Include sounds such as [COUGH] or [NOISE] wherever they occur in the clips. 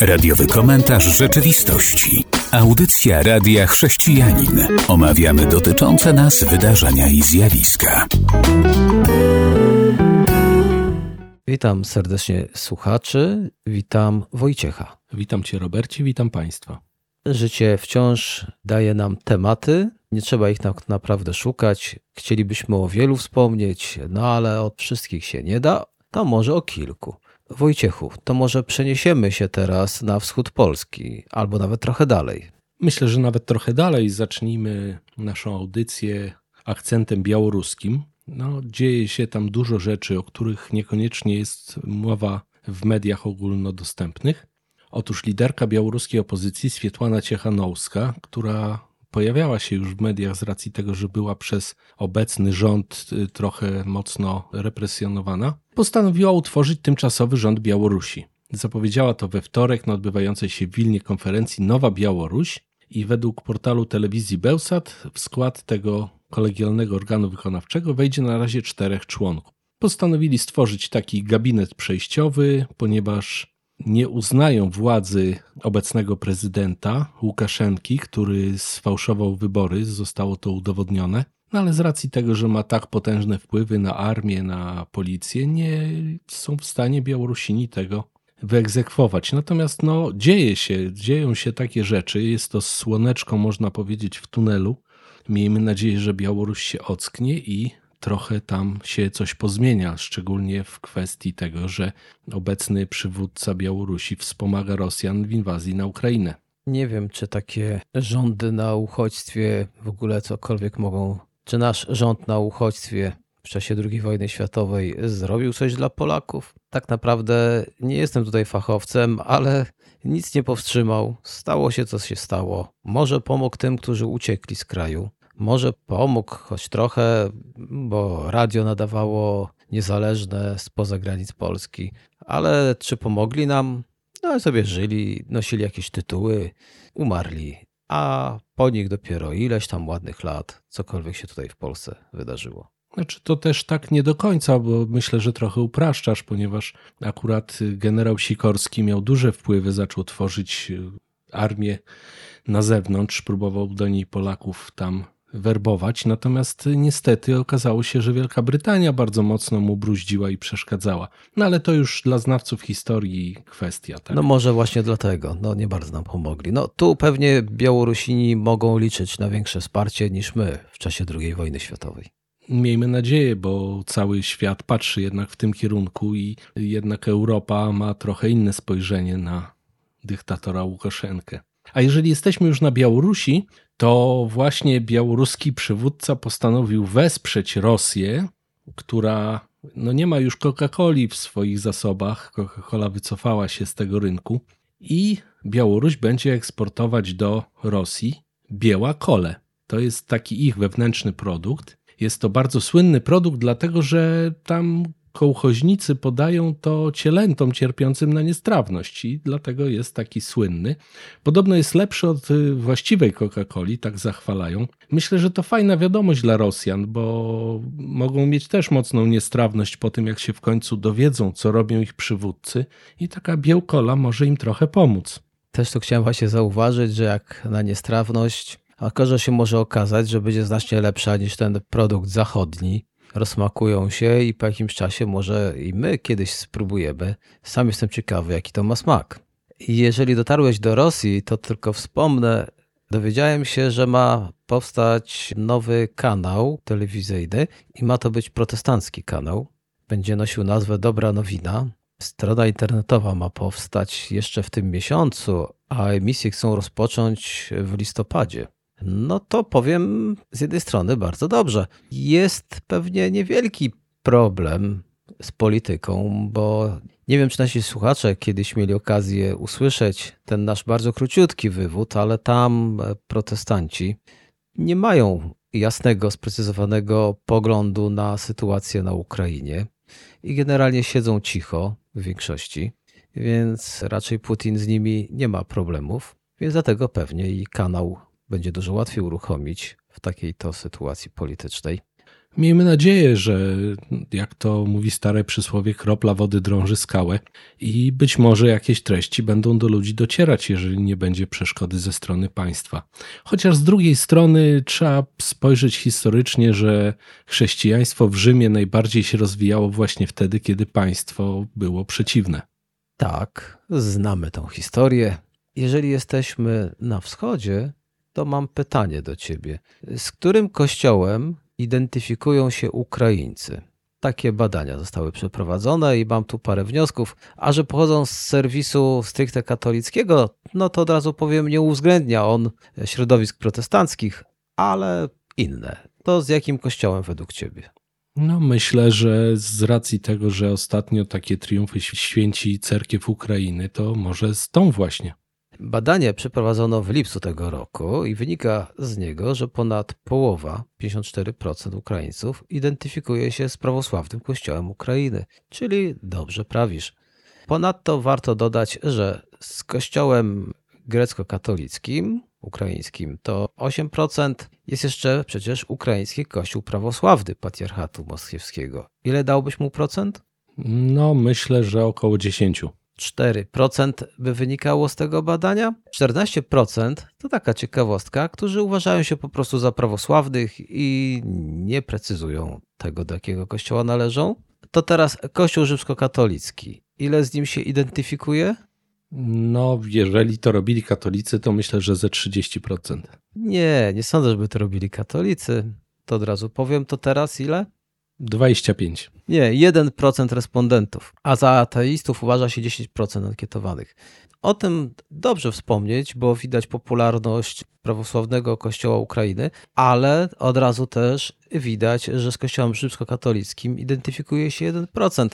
Radiowy komentarz rzeczywistości. Audycja Radia Chrześcijanin. Omawiamy dotyczące nas wydarzenia i zjawiska. Witam serdecznie słuchaczy, witam Wojciecha. Witam Cię, Robercie, witam Państwa. Życie wciąż daje nam tematy, nie trzeba ich tak naprawdę szukać. Chcielibyśmy o wielu wspomnieć, no ale od wszystkich się nie da, to może o kilku. Wojciechu, to może przeniesiemy się teraz na wschód Polski, albo nawet trochę dalej. Myślę, że nawet trochę dalej zacznijmy naszą audycję akcentem białoruskim. No, dzieje się tam dużo rzeczy, o których niekoniecznie jest mowa w mediach ogólnodostępnych. Otóż liderka białoruskiej opozycji Swietłana Ciechanowska, która pojawiała się już w mediach z racji tego, że była przez obecny rząd y, trochę mocno represjonowana, postanowiła utworzyć tymczasowy rząd Białorusi. Zapowiedziała to we wtorek na odbywającej się w Wilnie konferencji Nowa Białoruś i według portalu telewizji Bełsat w skład tego kolegialnego organu wykonawczego wejdzie na razie czterech członków. Postanowili stworzyć taki gabinet przejściowy, ponieważ nie uznają władzy obecnego prezydenta Łukaszenki, który sfałszował wybory, zostało to udowodnione. No ale z racji tego, że ma tak potężne wpływy na armię, na policję, nie są w stanie Białorusini tego wyegzekwować. Natomiast no, dzieje się, dzieją się takie rzeczy. Jest to słoneczko, można powiedzieć, w tunelu. Miejmy nadzieję, że Białoruś się ocknie i trochę tam się coś pozmienia, szczególnie w kwestii tego, że obecny przywódca Białorusi wspomaga Rosjan w inwazji na Ukrainę. Nie wiem, czy takie rządy na uchodźstwie w ogóle cokolwiek mogą, czy nasz rząd na uchodźstwie w czasie II wojny światowej zrobił coś dla Polaków. Tak naprawdę nie jestem tutaj fachowcem, ale nic nie powstrzymał. Stało się, co się stało. Może pomógł tym, którzy uciekli z kraju. Może pomógł choć trochę, bo radio nadawało niezależne spoza granic Polski. Ale czy pomogli nam? No sobie żyli, nosili jakieś tytuły, umarli. A po nich dopiero ileś tam ładnych lat, cokolwiek się tutaj w Polsce wydarzyło. Znaczy to też tak nie do końca, bo myślę, że trochę upraszczasz, ponieważ akurat generał Sikorski miał duże wpływy, zaczął tworzyć armię na zewnątrz, próbował do niej Polaków tam werbować, natomiast niestety okazało się, że Wielka Brytania bardzo mocno mu bruździła i przeszkadzała. No ale to już dla znawców historii kwestia. Tak? No może właśnie dlatego, no nie bardzo nam pomogli. No tu pewnie Białorusini mogą liczyć na większe wsparcie niż my w czasie II wojny światowej. Miejmy nadzieję, bo cały świat patrzy jednak w tym kierunku i jednak Europa ma trochę inne spojrzenie na dyktatora Łukaszenkę. A jeżeli jesteśmy już na Białorusi, to właśnie białoruski przywódca postanowił wesprzeć Rosję, która no nie ma już Coca-Coli w swoich zasobach. Coca-Cola wycofała się z tego rynku i Białoruś będzie eksportować do Rosji biała kole. To jest taki ich wewnętrzny produkt. Jest to bardzo słynny produkt, dlatego że tam kołchoźnicy podają to cielętom cierpiącym na niestrawność i dlatego jest taki słynny. Podobno jest lepszy od y, właściwej Coca-Coli, tak zachwalają. Myślę, że to fajna wiadomość dla Rosjan, bo mogą mieć też mocną niestrawność po tym, jak się w końcu dowiedzą, co robią ich przywódcy i taka białkola może im trochę pomóc. Też to chciałem właśnie zauważyć, że jak na niestrawność, a się może okazać, że będzie znacznie lepsza niż ten produkt zachodni, rozmakują się i po jakimś czasie może i my kiedyś spróbujemy. Sam jestem ciekawy, jaki to ma smak. Jeżeli dotarłeś do Rosji, to tylko wspomnę, dowiedziałem się, że ma powstać nowy kanał telewizyjny i ma to być protestancki kanał. Będzie nosił nazwę Dobra Nowina. Strona internetowa ma powstać jeszcze w tym miesiącu, a emisje chcą rozpocząć w listopadzie. No to powiem z jednej strony bardzo dobrze. Jest pewnie niewielki problem z polityką, bo nie wiem, czy nasi słuchacze kiedyś mieli okazję usłyszeć ten nasz bardzo króciutki wywód, ale tam protestanci nie mają jasnego, sprecyzowanego poglądu na sytuację na Ukrainie i generalnie siedzą cicho w większości, więc raczej Putin z nimi nie ma problemów, więc dlatego pewnie i kanał będzie dużo łatwiej uruchomić w takiej to sytuacji politycznej. Miejmy nadzieję, że jak to mówi stare przysłowie, kropla wody drąży skałę i być może jakieś treści będą do ludzi docierać, jeżeli nie będzie przeszkody ze strony państwa. Chociaż z drugiej strony trzeba spojrzeć historycznie, że chrześcijaństwo w Rzymie najbardziej się rozwijało właśnie wtedy, kiedy państwo było przeciwne. Tak, znamy tą historię. Jeżeli jesteśmy na wschodzie, to mam pytanie do ciebie. Z którym kościołem identyfikują się Ukraińcy? Takie badania zostały przeprowadzone i mam tu parę wniosków. A że pochodzą z serwisu stricte katolickiego, no to od razu powiem, nie uwzględnia on środowisk protestanckich, ale inne. To z jakim kościołem według ciebie? No, myślę, że z racji tego, że ostatnio takie triumfy święci cerkiew Ukrainy, to może z tą właśnie. Badanie przeprowadzono w lipcu tego roku i wynika z niego, że ponad połowa, 54% Ukraińców, identyfikuje się z prawosławnym kościołem Ukrainy, czyli dobrze prawisz. Ponadto warto dodać, że z kościołem grecko-katolickim, ukraińskim, to 8% jest jeszcze przecież ukraiński kościół prawosławny patriarchatu moskiewskiego. Ile dałbyś mu procent? No, myślę, że około 10. 4% by wynikało z tego badania. 14% to taka ciekawostka, którzy uważają się po prostu za prawosławnych i nie precyzują tego, do jakiego kościoła należą. To teraz Kościół rzymskokatolicki. Ile z nim się identyfikuje? No, jeżeli to robili katolicy, to myślę, że ze 30%. Nie, nie sądzę, żeby to robili katolicy. To od razu powiem, to teraz ile? 25. Nie, 1% respondentów, a za ateistów uważa się 10% ankietowanych. O tym dobrze wspomnieć, bo widać popularność prawosławnego kościoła Ukrainy, ale od razu też widać, że z kościołem rzymskokatolickim identyfikuje się 1%.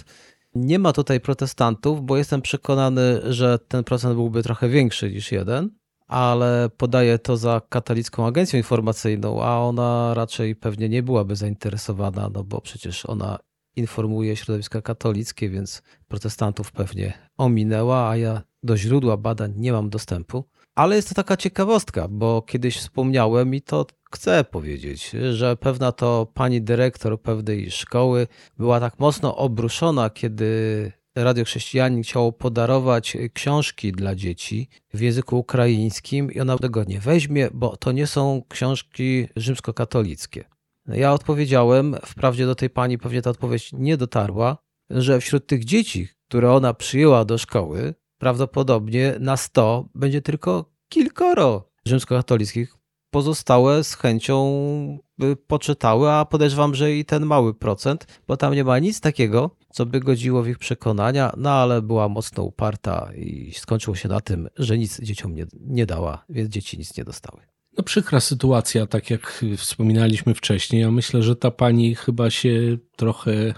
Nie ma tutaj protestantów, bo jestem przekonany, że ten procent byłby trochę większy niż jeden, ale podaję to za katolicką agencją informacyjną, a ona raczej pewnie nie byłaby zainteresowana, no bo przecież ona informuje środowiska katolickie, więc protestantów pewnie ominęła, a ja do źródła badań nie mam dostępu. Ale jest to taka ciekawostka, bo kiedyś wspomniałem i to chcę powiedzieć, że pewna to pani dyrektor pewnej szkoły była tak mocno obruszona, kiedy Radio Chrześcijanin chciało podarować książki dla dzieci w języku ukraińskim i ona tego nie weźmie, bo to nie są książki rzymskokatolickie. Ja odpowiedziałem, wprawdzie do tej pani pewnie ta odpowiedź nie dotarła, że wśród tych dzieci, które ona przyjęła do szkoły, prawdopodobnie na 100 będzie tylko kilkoro rzymskokatolickich. Pozostałe z chęcią by poczytały, a podejrzewam, że i ten mały procent, bo tam nie ma nic takiego, co by godziło w ich przekonania, no ale była mocno uparta i skończyło się na tym, że nic dzieciom nie, nie dała, więc dzieci nic nie dostały. No przykra sytuacja, tak jak wspominaliśmy wcześniej. Ja myślę, że ta pani chyba się trochę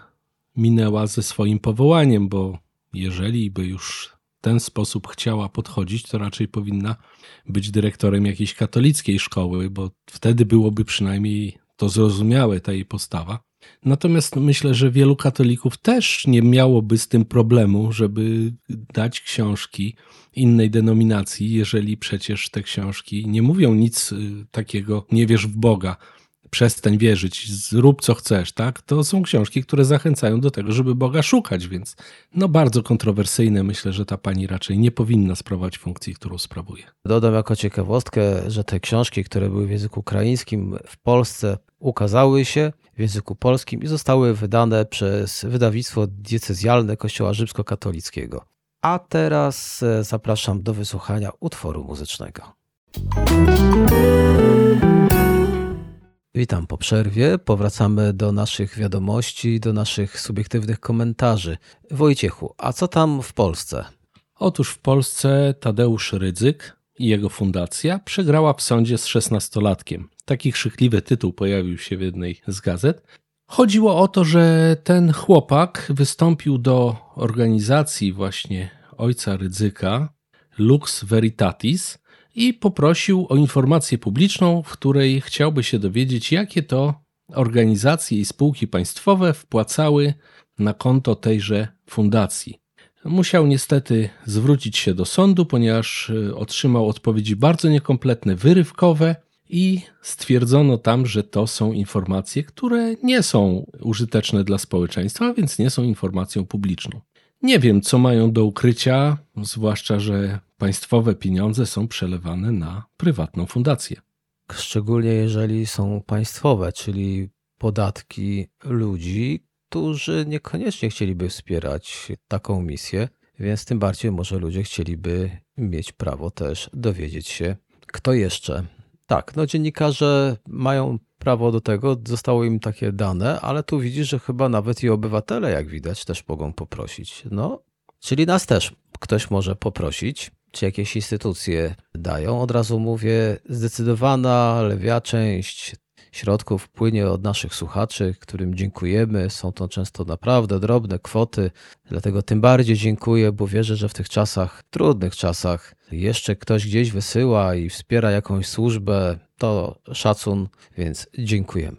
minęła ze swoim powołaniem, bo jeżeli by już w ten sposób chciała podchodzić, to raczej powinna być dyrektorem jakiejś katolickiej szkoły, bo wtedy byłoby przynajmniej to zrozumiałe, ta jej postawa. Natomiast myślę, że wielu katolików też nie miałoby z tym problemu, żeby dać książki innej denominacji, jeżeli przecież te książki nie mówią nic y, takiego, nie wierz w Boga, przestań wierzyć, zrób co chcesz, tak? To są książki, które zachęcają do tego, żeby Boga szukać, więc no bardzo kontrowersyjne. Myślę, że ta pani raczej nie powinna sprawować funkcji, którą sprawuje. Dodam jako ciekawostkę, że te książki, które były w języku ukraińskim w Polsce ukazały się w języku polskim i zostały wydane przez wydawnictwo diecezjalne Kościoła Rzymskokatolickiego. A teraz e, zapraszam do wysłuchania utworu muzycznego. Witam po przerwie. Powracamy do naszych wiadomości, do naszych subiektywnych komentarzy. Wojciechu, a co tam w Polsce? Otóż w Polsce Tadeusz Rydzyk i jego fundacja przegrała w sądzie z szesnastolatkiem. Taki krzykliwy tytuł pojawił się w jednej z gazet. Chodziło o to, że ten chłopak wystąpił do organizacji właśnie ojca Rydzyka, Lux Veritatis, i poprosił o informację publiczną, w której chciałby się dowiedzieć, jakie to organizacje i spółki państwowe wpłacały na konto tejże fundacji. Musiał niestety zwrócić się do sądu, ponieważ e, otrzymał odpowiedzi bardzo niekompletne, wyrywkowe i stwierdzono tam, że to są informacje, które nie są użyteczne dla społeczeństwa, więc nie są informacją publiczną. Nie wiem, co mają do ukrycia, zwłaszcza, że państwowe pieniądze są przelewane na prywatną fundację. Szczególnie jeżeli są państwowe, czyli podatki ludzi, którzy niekoniecznie chcieliby wspierać taką misję, więc tym bardziej może ludzie chcieliby mieć prawo też dowiedzieć się, kto jeszcze. Tak, no dziennikarze mają prawo do tego, zostało im takie dane, ale tu widzisz, że chyba nawet i obywatele, jak widać, też mogą poprosić. No, czyli nas też ktoś może poprosić, czy jakieś instytucje dają. Od razu mówię, zdecydowana lewia część środków płynie od naszych słuchaczy, którym dziękujemy. Są to często naprawdę drobne kwoty, dlatego tym bardziej dziękuję, bo wierzę, że w tych czasach, trudnych czasach, jeszcze ktoś gdzieś wysyła i wspiera jakąś służbę. To szacun, więc dziękujemy.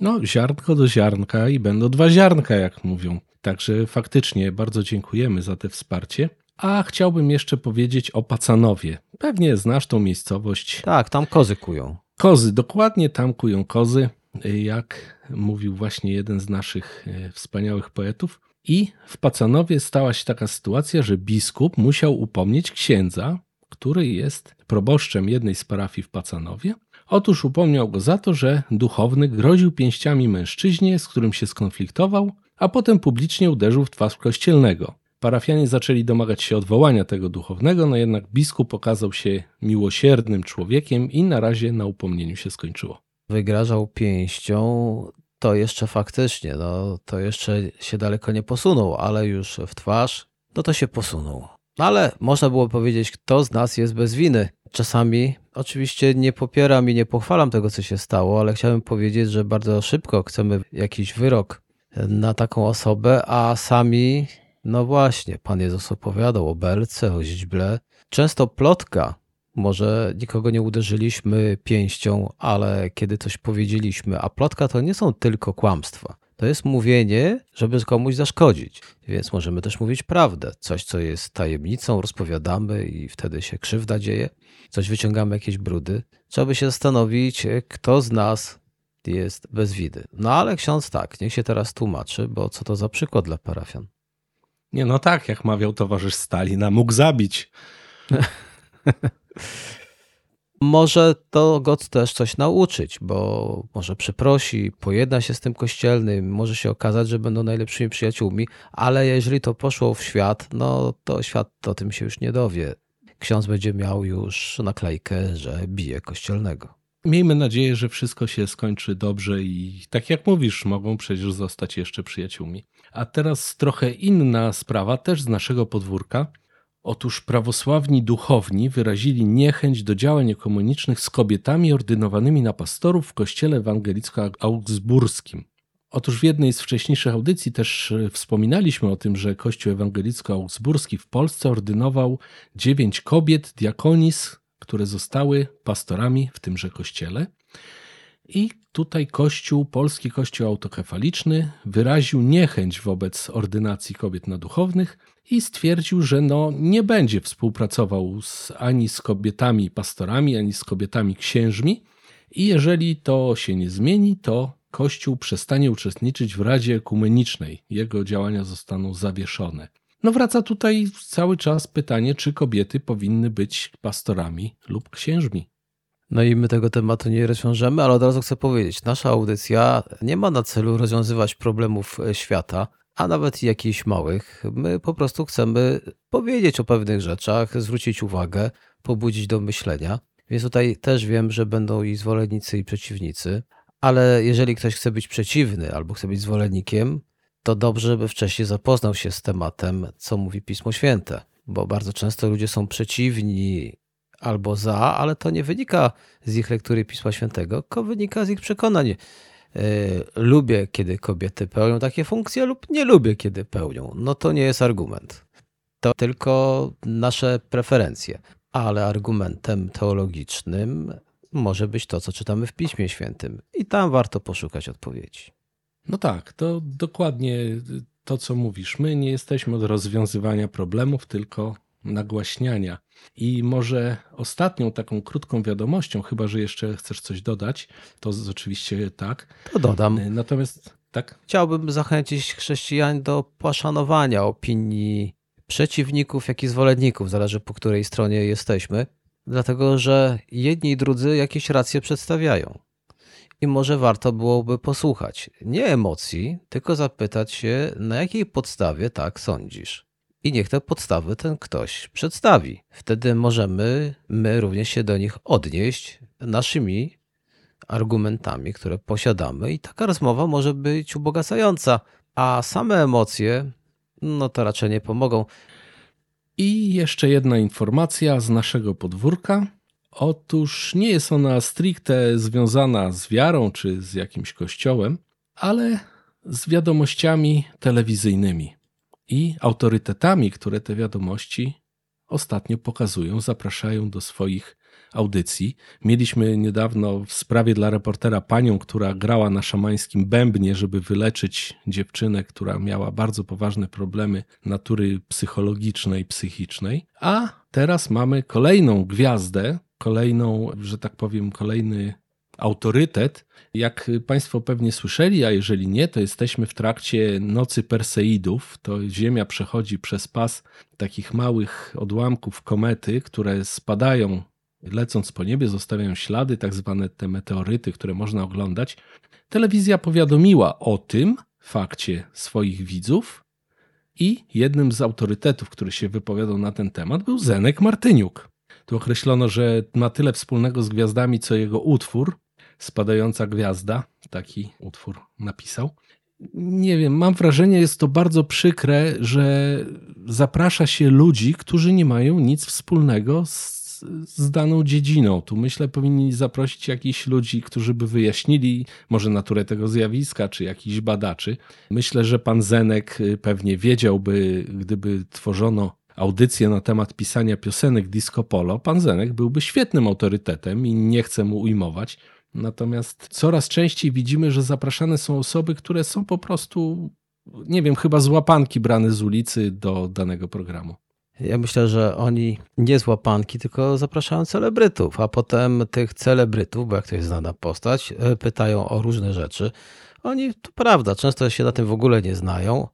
No, ziarnko do ziarnka i będą dwa ziarnka, jak mówią. Także faktycznie bardzo dziękujemy za te wsparcie. A chciałbym jeszcze powiedzieć o Pacanowie. Pewnie znasz tą miejscowość. Tak, tam kozy kują. Kozy, dokładnie tam kują kozy, jak mówił właśnie jeden z naszych e, wspaniałych poetów. I w Pacanowie stała się taka sytuacja, że biskup musiał upomnieć księdza, który jest proboszczem jednej z parafii w Pacanowie. Otóż upomniał go za to, że duchowny groził pięściami mężczyźnie, z którym się skonfliktował, a potem publicznie uderzył w twarz kościelnego. Parafianie zaczęli domagać się odwołania tego duchownego, no jednak biskup okazał się miłosiernym człowiekiem i na razie na upomnieniu się skończyło. Wygrażał pięścią, to jeszcze faktycznie, no to jeszcze się daleko nie posunął, ale już w twarz, no to się posunął. No ale można było powiedzieć, kto z nas jest bez winy. Czasami, oczywiście nie popieram i nie pochwalam tego, co się stało, ale chciałbym powiedzieć, że bardzo szybko chcemy jakiś wyrok na taką osobę, a sami no właśnie, Pan Jezus opowiadał o belce, o źdźble. Często plotka, może nikogo nie uderzyliśmy pięścią, ale kiedy coś powiedzieliśmy, a plotka to nie są tylko kłamstwa. To jest mówienie, żeby komuś zaszkodzić. Więc możemy też mówić prawdę. Coś, co jest tajemnicą, rozpowiadamy i wtedy się krzywda dzieje. Coś wyciągamy, jakieś brudy. Trzeba by się zastanowić, kto z nas jest bez widy. No ale ksiądz tak, niech się teraz tłumaczy, bo co to za przykład dla parafian? Nie, no tak, jak mawiał towarzysz Stalina, mógł zabić. [LAUGHS] może to go też coś nauczyć, bo może przeprosi, pojedna się z tym kościelnym, może się okazać, że będą najlepszymi przyjaciółmi, ale jeżeli to poszło w świat, no to świat o tym się już nie dowie. Ksiądz będzie miał już naklejkę, że bije kościelnego. Miejmy nadzieję, że wszystko się skończy dobrze i tak jak mówisz, mogą przecież zostać jeszcze przyjaciółmi. A teraz trochę inna sprawa, też z naszego podwórka. Otóż prawosławni duchowni wyrazili niechęć do działań ekumenicznych z kobietami ordynowanymi na pastorów w kościele ewangelicko-augsburskim. Otóż w jednej z wcześniejszych audycji też e, wspominaliśmy o tym, że Kościół ewangelicko-augsburski w Polsce ordynował dziewięć kobiet diakonis, które zostały pastorami w tymże kościele. I tutaj Kościół, polski Kościół autokefaliczny, wyraził niechęć wobec ordynacji kobiet na duchownych i stwierdził, że no, nie będzie współpracował z, ani z kobietami pastorami, ani z kobietami księżmi. I jeżeli to się nie zmieni, to Kościół przestanie uczestniczyć w Radzie Ekumenicznej. Jego działania zostaną zawieszone. No wraca tutaj cały czas pytanie, czy kobiety powinny być pastorami lub księżmi. No i my tego tematu nie rozwiążemy, ale od razu chcę powiedzieć, nasza audycja nie ma na celu rozwiązywać problemów e, świata, a nawet jakichś małych. My po prostu chcemy powiedzieć o pewnych rzeczach, zwrócić uwagę, pobudzić do myślenia. Więc tutaj też wiem, że będą i zwolennicy, i przeciwnicy, ale jeżeli ktoś chce być przeciwny albo chce być zwolennikiem, to dobrze, by wcześniej zapoznał się z tematem, co mówi Pismo Święte, bo bardzo często ludzie są przeciwni albo za, ale to nie wynika z ich lektury Pisma Świętego, tylko wynika z ich przekonań. Yy, lubię, kiedy kobiety pełnią takie funkcje, lub nie lubię, kiedy pełnią. No to nie jest argument. To tylko nasze preferencje. Ale argumentem teologicznym może być to, co czytamy w Piśmie Świętym. I tam warto poszukać odpowiedzi. No tak, to dokładnie to, co mówisz. My nie jesteśmy od rozwiązywania problemów, tylko nagłaśniania. I może ostatnią taką krótką wiadomością, chyba że jeszcze chcesz coś dodać, to oczywiście tak. To dodam. Natomiast tak. Chciałbym zachęcić chrześcijan do poszanowania opinii przeciwników, jak i zwolenników, zależy po której stronie jesteśmy, dlatego że jedni i drudzy jakieś racje przedstawiają. I może warto byłoby posłuchać nie emocji, tylko zapytać się, na jakiej podstawie tak sądzisz. I niech te podstawy ten ktoś przedstawi. Wtedy możemy my również się do nich odnieść naszymi argumentami, które posiadamy, i taka rozmowa może być ubogacająca, a same emocje, no to raczej nie pomogą. I jeszcze jedna informacja z naszego podwórka. Otóż nie jest ona stricte związana z wiarą czy z jakimś kościołem, ale z wiadomościami telewizyjnymi i autorytetami, które te wiadomości ostatnio pokazują, zapraszają do swoich audycji. Mieliśmy niedawno w sprawie dla reportera panią, która grała na szamańskim bębnie, żeby wyleczyć dziewczynę, która miała bardzo poważne problemy natury psychologicznej, psychicznej. A teraz mamy kolejną gwiazdę, kolejną, że tak powiem, kolejny autorytet. Jak Państwo pewnie słyszeli, a jeżeli nie, to jesteśmy w trakcie Nocy Perseidów. To Ziemia przechodzi przez pas takich małych odłamków komety, które spadają lecąc po niebie, zostawiają ślady, tak zwane te meteoryty, które można oglądać. Telewizja powiadomiła o tym fakcie swoich widzów i jednym z autorytetów, który się wypowiadał na ten temat, był Zenek Martyniuk. Tu określono, że ma tyle wspólnego z gwiazdami, co jego utwór, Spadająca Gwiazda, taki utwór napisał. Nie wiem, mam wrażenie, jest to bardzo przykre, że zaprasza się ludzi, którzy nie mają nic wspólnego z z daną dziedziną. Tu myślę, powinni zaprosić jakichś ludzi, którzy by wyjaśnili może naturę tego zjawiska, czy jakichś badaczy. Myślę, że pan Zenek y, pewnie wiedziałby, gdyby tworzono audycję na temat pisania piosenek disco polo, pan Zenek byłby świetnym autorytetem i nie chcę mu ujmować. Natomiast coraz częściej widzimy, że zapraszane są osoby, które są po prostu, nie wiem, chyba z łapanki brane z ulicy do danego programu. Ja myślę, że oni nie z łapanki, tylko zapraszają celebrytów, a potem tych celebrytów, bo jak to jest znana postać, e, pytają o różne rzeczy. Oni, to prawda, często się na tym w ogóle nie znają,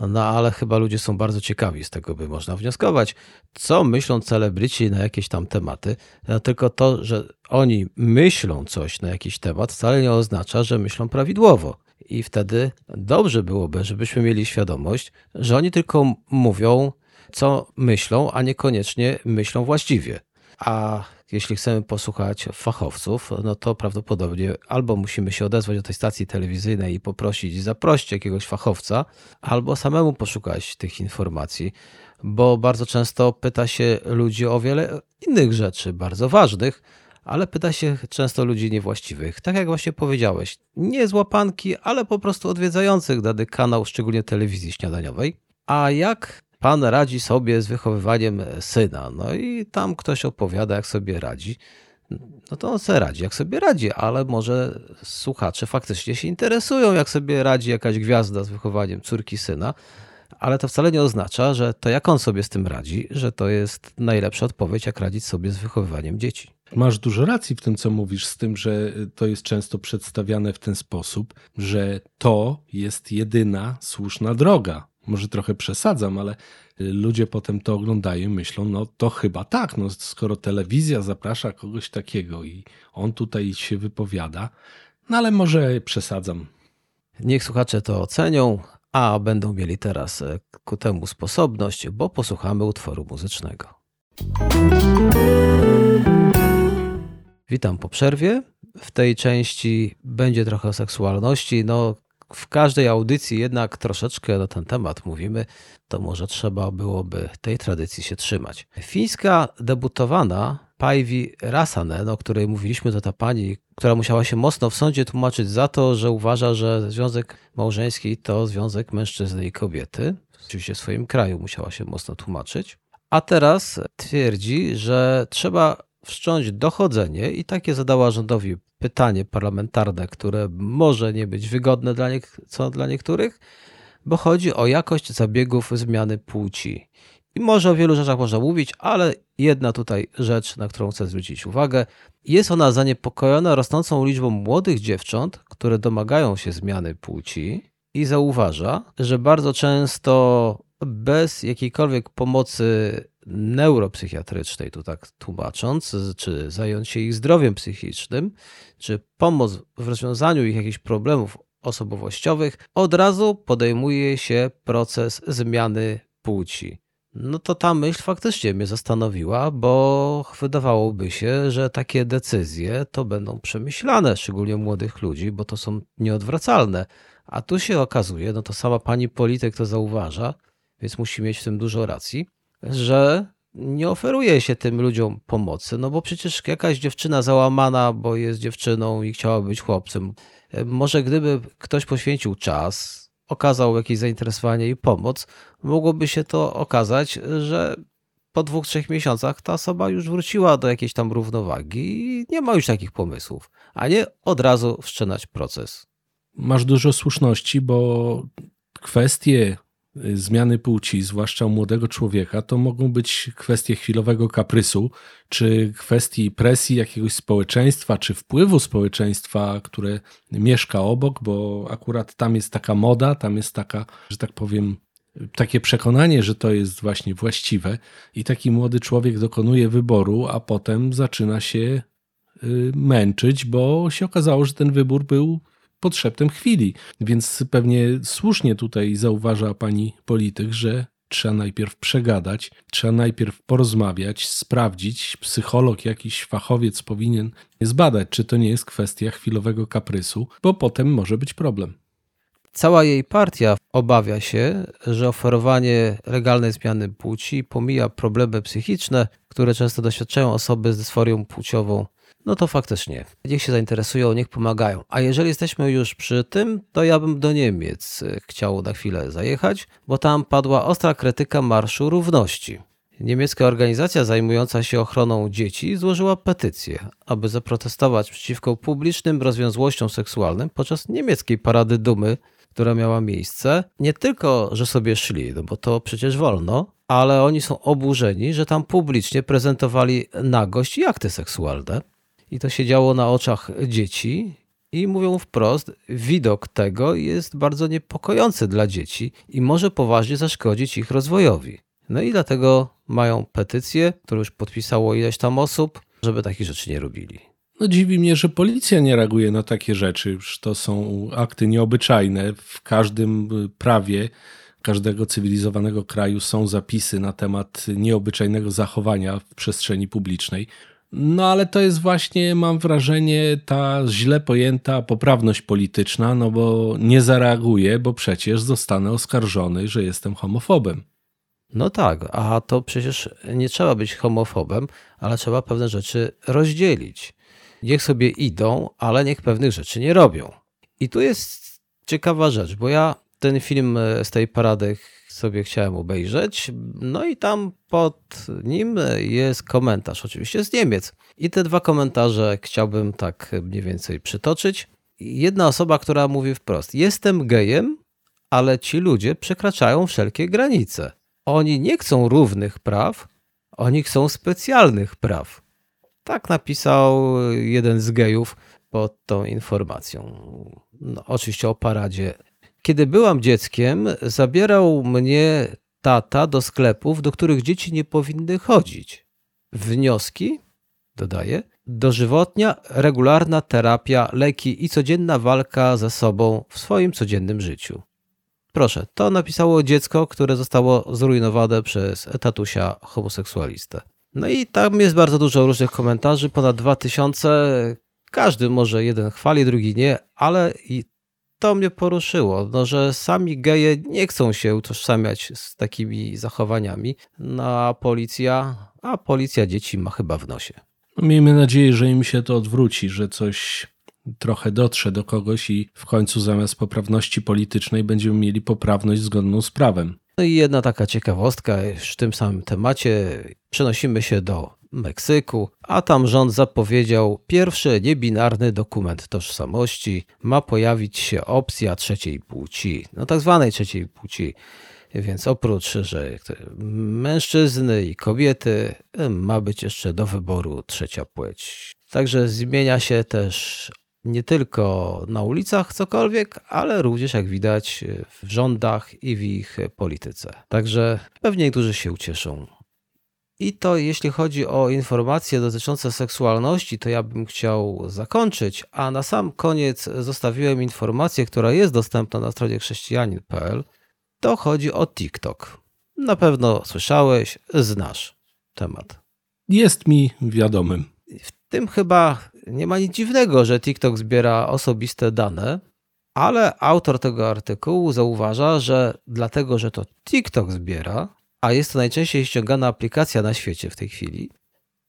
no ale chyba ludzie są bardzo ciekawi, z tego by można wnioskować, co myślą celebryci na jakieś tam tematy. No, tylko to, że oni myślą coś na jakiś temat, wcale nie oznacza, że myślą prawidłowo. I wtedy dobrze byłoby, żebyśmy mieli świadomość, że oni tylko mówią co myślą, a niekoniecznie myślą właściwie. A jeśli chcemy posłuchać fachowców, no to prawdopodobnie albo musimy się odezwać do tej stacji telewizyjnej i poprosić, zaprosić jakiegoś fachowca, albo samemu poszukać tych informacji, bo bardzo często pyta się ludzi o wiele innych rzeczy, bardzo ważnych, ale pyta się często ludzi niewłaściwych. Tak jak właśnie powiedziałeś, nie z łapanki, ale po prostu odwiedzających dany kanał, szczególnie telewizji śniadaniowej. A jak pan radzi sobie z wychowywaniem syna. No i tam ktoś opowiada, jak sobie radzi. No to on sobie radzi, jak sobie radzi, ale może słuchacze faktycznie się interesują, jak sobie radzi jakaś gwiazda z wychowaniem córki syna, ale to wcale nie oznacza, że to jak on sobie z tym radzi, że to jest najlepsza odpowiedź, jak radzić sobie z wychowywaniem dzieci. Masz dużo racji w tym, co mówisz, z tym, że to jest często przedstawiane w ten sposób, że to jest jedyna słuszna droga może trochę przesadzam, ale ludzie potem to oglądają i myślą, no to chyba tak, no skoro telewizja zaprasza kogoś takiego i on tutaj się wypowiada, no ale może przesadzam. Niech słuchacze to ocenią, a będą mieli teraz e, ku temu sposobność, bo posłuchamy utworu muzycznego. Witam po przerwie. W tej części będzie trochę seksualności. No, w każdej audycji jednak troszeczkę na ten temat mówimy, to może trzeba byłoby tej tradycji się trzymać. Fińska debutowana Päivi Rasanen, o której mówiliśmy, to ta pani, która musiała się mocno w sądzie tłumaczyć za to, że uważa, że związek małżeński to związek mężczyzny i kobiety. Oczywiście w swoim kraju musiała się mocno tłumaczyć. A teraz twierdzi, że trzeba wszcząć dochodzenie i takie zadała rządowi pytanie parlamentarne, które może nie być wygodne dla, co dla niektórych, bo chodzi o jakość zabiegów zmiany płci. I może o wielu rzeczach można mówić, ale jedna tutaj rzecz, na którą chcę zwrócić uwagę. Jest ona zaniepokojona rosnącą liczbą młodych dziewcząt, które domagają się zmiany płci i zauważa, że bardzo często bez jakiejkolwiek pomocy neuropsychiatrycznej, tu tak tłumacząc, czy zająć się ich zdrowiem psychicznym, czy pomoc w rozwiązaniu ich jakichś problemów osobowościowych, od razu podejmuje się proces zmiany płci. No to ta myśl faktycznie mnie zastanowiła, bo wydawałoby się, że takie decyzje to będą przemyślane, szczególnie młodych ludzi, bo to są nieodwracalne. A tu się okazuje, no to sama pani polityk to zauważa, więc musi mieć w tym dużo racji, że nie oferuje się tym ludziom pomocy, no bo przecież jakaś dziewczyna załamana, bo jest dziewczyną i chciała być chłopcem, e, może gdyby ktoś poświęcił czas, okazał jakieś zainteresowanie i pomoc, mogłoby się to okazać, że po dwóch, trzech miesiącach ta osoba już wróciła do jakiejś tam równowagi i nie ma już takich pomysłów, a nie od razu wszczynać proces. Masz dużo słuszności, bo kwestie zmiany płci, zwłaszcza u młodego człowieka, to mogą być kwestie chwilowego kaprysu, czy kwestii presji jakiegoś społeczeństwa, czy wpływu społeczeństwa, które mieszka obok, bo akurat tam jest taka moda, tam jest taka, że tak powiem, takie przekonanie, że to jest właśnie właściwe, i taki młody człowiek dokonuje wyboru, a potem zaczyna się y, męczyć, bo się okazało, że ten wybór był pod szeptem chwili. Więc pewnie słusznie tutaj zauważa pani polityk, że trzeba najpierw przegadać, trzeba najpierw porozmawiać, sprawdzić. Psycholog, jakiś fachowiec powinien zbadać, czy to nie jest kwestia chwilowego kaprysu, bo potem może być problem. Cała jej partia obawia się, że oferowanie legalnej zmiany płci pomija problemy psychiczne, które często doświadczają osoby z dysforią płciową no to faktycznie. Niech się zainteresują, niech pomagają. A jeżeli jesteśmy już przy tym, to ja bym do Niemiec e, chciał na chwilę zajechać, bo tam padła ostra krytyka Marszu Równości. Niemiecka organizacja zajmująca się ochroną dzieci złożyła petycję, aby zaprotestować przeciwko publicznym rozwiązłościom seksualnym podczas niemieckiej parady dumy, która miała miejsce. Nie tylko, że sobie szli, no bo to przecież wolno, ale oni są oburzeni, że tam publicznie prezentowali nagość i akty seksualne i to się działo na oczach dzieci. I mówią wprost, widok tego jest bardzo niepokojący dla dzieci i może poważnie zaszkodzić ich rozwojowi. No i dlatego mają petycję, którą już podpisało ileś tam osób, żeby takich rzeczy nie robili. No dziwi mnie, że policja nie reaguje na takie rzeczy. Już to są akty nieobyczajne. W każdym prawie każdego cywilizowanego kraju są zapisy na temat nieobyczajnego zachowania w przestrzeni publicznej. No ale to jest właśnie, mam wrażenie, ta źle pojęta poprawność polityczna, no bo nie zareaguję, bo przecież zostanę oskarżony, że jestem homofobem. No tak, a to przecież nie trzeba być homofobem, ale trzeba pewne rzeczy rozdzielić. Niech sobie idą, ale niech pewnych rzeczy nie robią. I tu jest ciekawa rzecz, bo ja ten film z tej parady sobie chciałem obejrzeć. No i tam pod nim jest komentarz, oczywiście z Niemiec. I te dwa komentarze chciałbym tak mniej więcej przytoczyć. Jedna osoba, która mówi wprost: Jestem gejem, ale ci ludzie przekraczają wszelkie granice. Oni nie chcą równych praw, oni chcą specjalnych praw. Tak napisał jeden z gejów pod tą informacją. No, oczywiście o paradzie kiedy byłam dzieckiem, zabierał mnie tata do sklepów, do których dzieci nie powinny chodzić. Wnioski, dodaję, dożywotnia, regularna terapia, leki i codzienna walka ze sobą w swoim codziennym życiu. Proszę, to napisało dziecko, które zostało zrujnowane przez tatusia homoseksualistę. No i tam jest bardzo dużo różnych komentarzy, ponad 2000. Każdy może jeden chwali, drugi nie, ale i to mnie poruszyło, no, że sami geje nie chcą się utożsamiać z takimi zachowaniami, no a policja, a policja dzieci ma chyba w nosie. No, miejmy nadzieję, że im się to odwróci, że coś trochę dotrze do kogoś i w końcu zamiast poprawności politycznej będziemy mieli poprawność zgodną z prawem. No i jedna taka ciekawostka w tym samym temacie. Przenosimy się do Meksyku, a tam rząd zapowiedział pierwszy niebinarny dokument tożsamości. Ma pojawić się opcja trzeciej płci, no tak zwanej trzeciej płci. Więc oprócz, że mężczyzny i kobiety, ma być jeszcze do wyboru trzecia płeć. Także zmienia się też nie tylko na ulicach cokolwiek, ale również jak widać w rządach i w ich polityce. Także pewnie niektórzy się ucieszą. I to jeśli chodzi o informacje dotyczące seksualności, to ja bym chciał zakończyć, a na sam koniec zostawiłem informację, która jest dostępna na stronie chrześcijanin.pl. To chodzi o TikTok. Na pewno słyszałeś, znasz temat. Jest mi wiadomym. W tym chyba nie ma nic dziwnego, że TikTok zbiera osobiste dane, ale autor tego artykułu zauważa, że dlatego, że to TikTok zbiera, a jest to najczęściej ściągana aplikacja na świecie w tej chwili,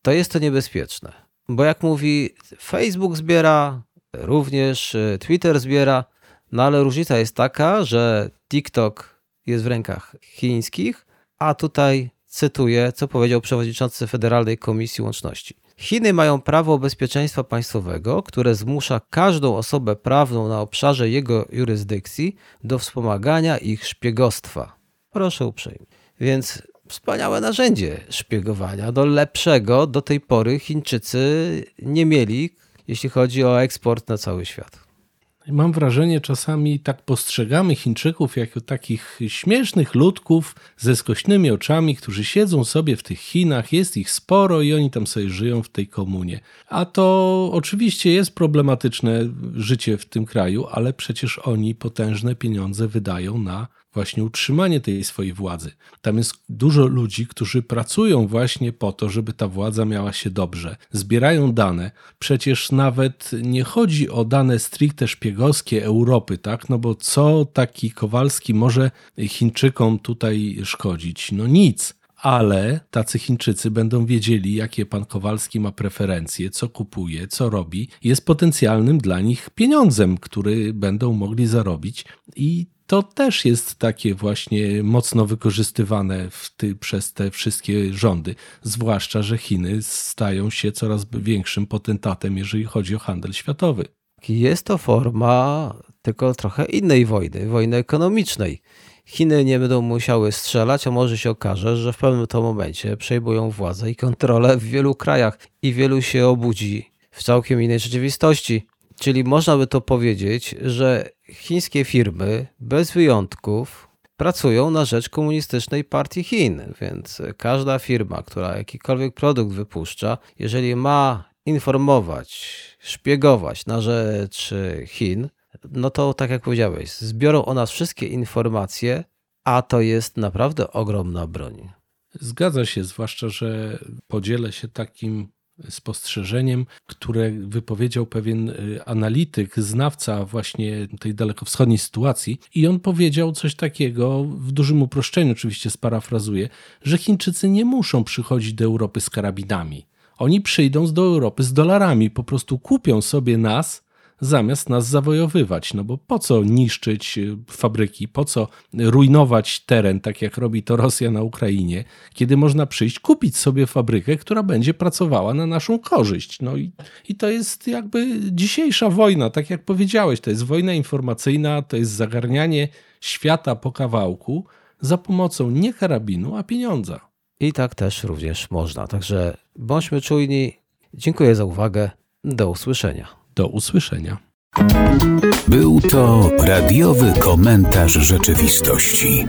to jest to niebezpieczne. Bo jak mówi, Facebook zbiera, również y, Twitter zbiera, no ale różnica jest taka, że TikTok jest w rękach chińskich, a tutaj cytuję, co powiedział przewodniczący Federalnej Komisji Łączności. Chiny mają prawo bezpieczeństwa państwowego, które zmusza każdą osobę prawną na obszarze jego jurysdykcji do wspomagania ich szpiegostwa. Proszę uprzejmie. Więc wspaniałe narzędzie szpiegowania. Do lepszego do tej pory Chińczycy nie mieli, jeśli chodzi o eksport na cały świat. Mam wrażenie, czasami tak postrzegamy Chińczyków jako takich śmiesznych ludków ze skośnymi oczami, którzy siedzą sobie w tych Chinach, jest ich sporo i oni tam sobie żyją w tej komunie. A to oczywiście jest problematyczne życie w tym kraju, ale przecież oni potężne pieniądze wydają na właśnie utrzymanie tej swojej władzy. Tam jest dużo ludzi, którzy pracują właśnie po to, żeby ta władza miała się dobrze. Zbierają dane. Przecież nawet nie chodzi o dane stricte szpiegowskie Europy, tak? No bo co taki Kowalski może Chińczykom tutaj szkodzić? No nic ale tacy Chińczycy będą wiedzieli, jakie pan Kowalski ma preferencje, co kupuje, co robi, jest potencjalnym dla nich pieniądzem, który będą mogli zarobić i to też jest takie właśnie mocno wykorzystywane ty, przez te wszystkie rządy, zwłaszcza, że Chiny stają się coraz większym potentatem, jeżeli chodzi o handel światowy. Jest to forma tylko trochę innej wojny, wojny ekonomicznej. Chiny nie będą musiały strzelać, a może się okaże, że w pewnym to momencie przejmują władzę i kontrolę w wielu krajach i wielu się obudzi w całkiem innej rzeczywistości. Czyli można by to powiedzieć, że chińskie firmy bez wyjątków pracują na rzecz komunistycznej partii Chin, więc każda firma, która jakikolwiek produkt wypuszcza, jeżeli ma informować, szpiegować na rzecz Chin, no to tak jak powiedziałeś, zbiorą o nas wszystkie informacje, a to jest naprawdę ogromna broń. Zgadza się, zwłaszcza, że podzielę się takim spostrzeżeniem, które wypowiedział pewien y, analityk, znawca właśnie tej dalekowschodniej sytuacji i on powiedział coś takiego, w dużym uproszczeniu oczywiście sparafrazuję, że Chińczycy nie muszą przychodzić do Europy z karabinami. Oni przyjdą do Europy z dolarami, po prostu kupią sobie nas zamiast nas zawojowywać. No bo po co niszczyć y, fabryki, po co rujnować teren, tak jak robi to Rosja na Ukrainie, kiedy można przyjść, kupić sobie fabrykę, która będzie pracowała na naszą korzyść. No i, i to jest jakby dzisiejsza wojna, tak jak powiedziałeś, to jest wojna informacyjna, to jest zagarnianie świata po kawałku za pomocą nie karabinu, a pieniądza. I tak też również można. Także bądźmy czujni. Dziękuję za uwagę. Do usłyszenia. Do usłyszenia. Był to radiowy komentarz rzeczywistości.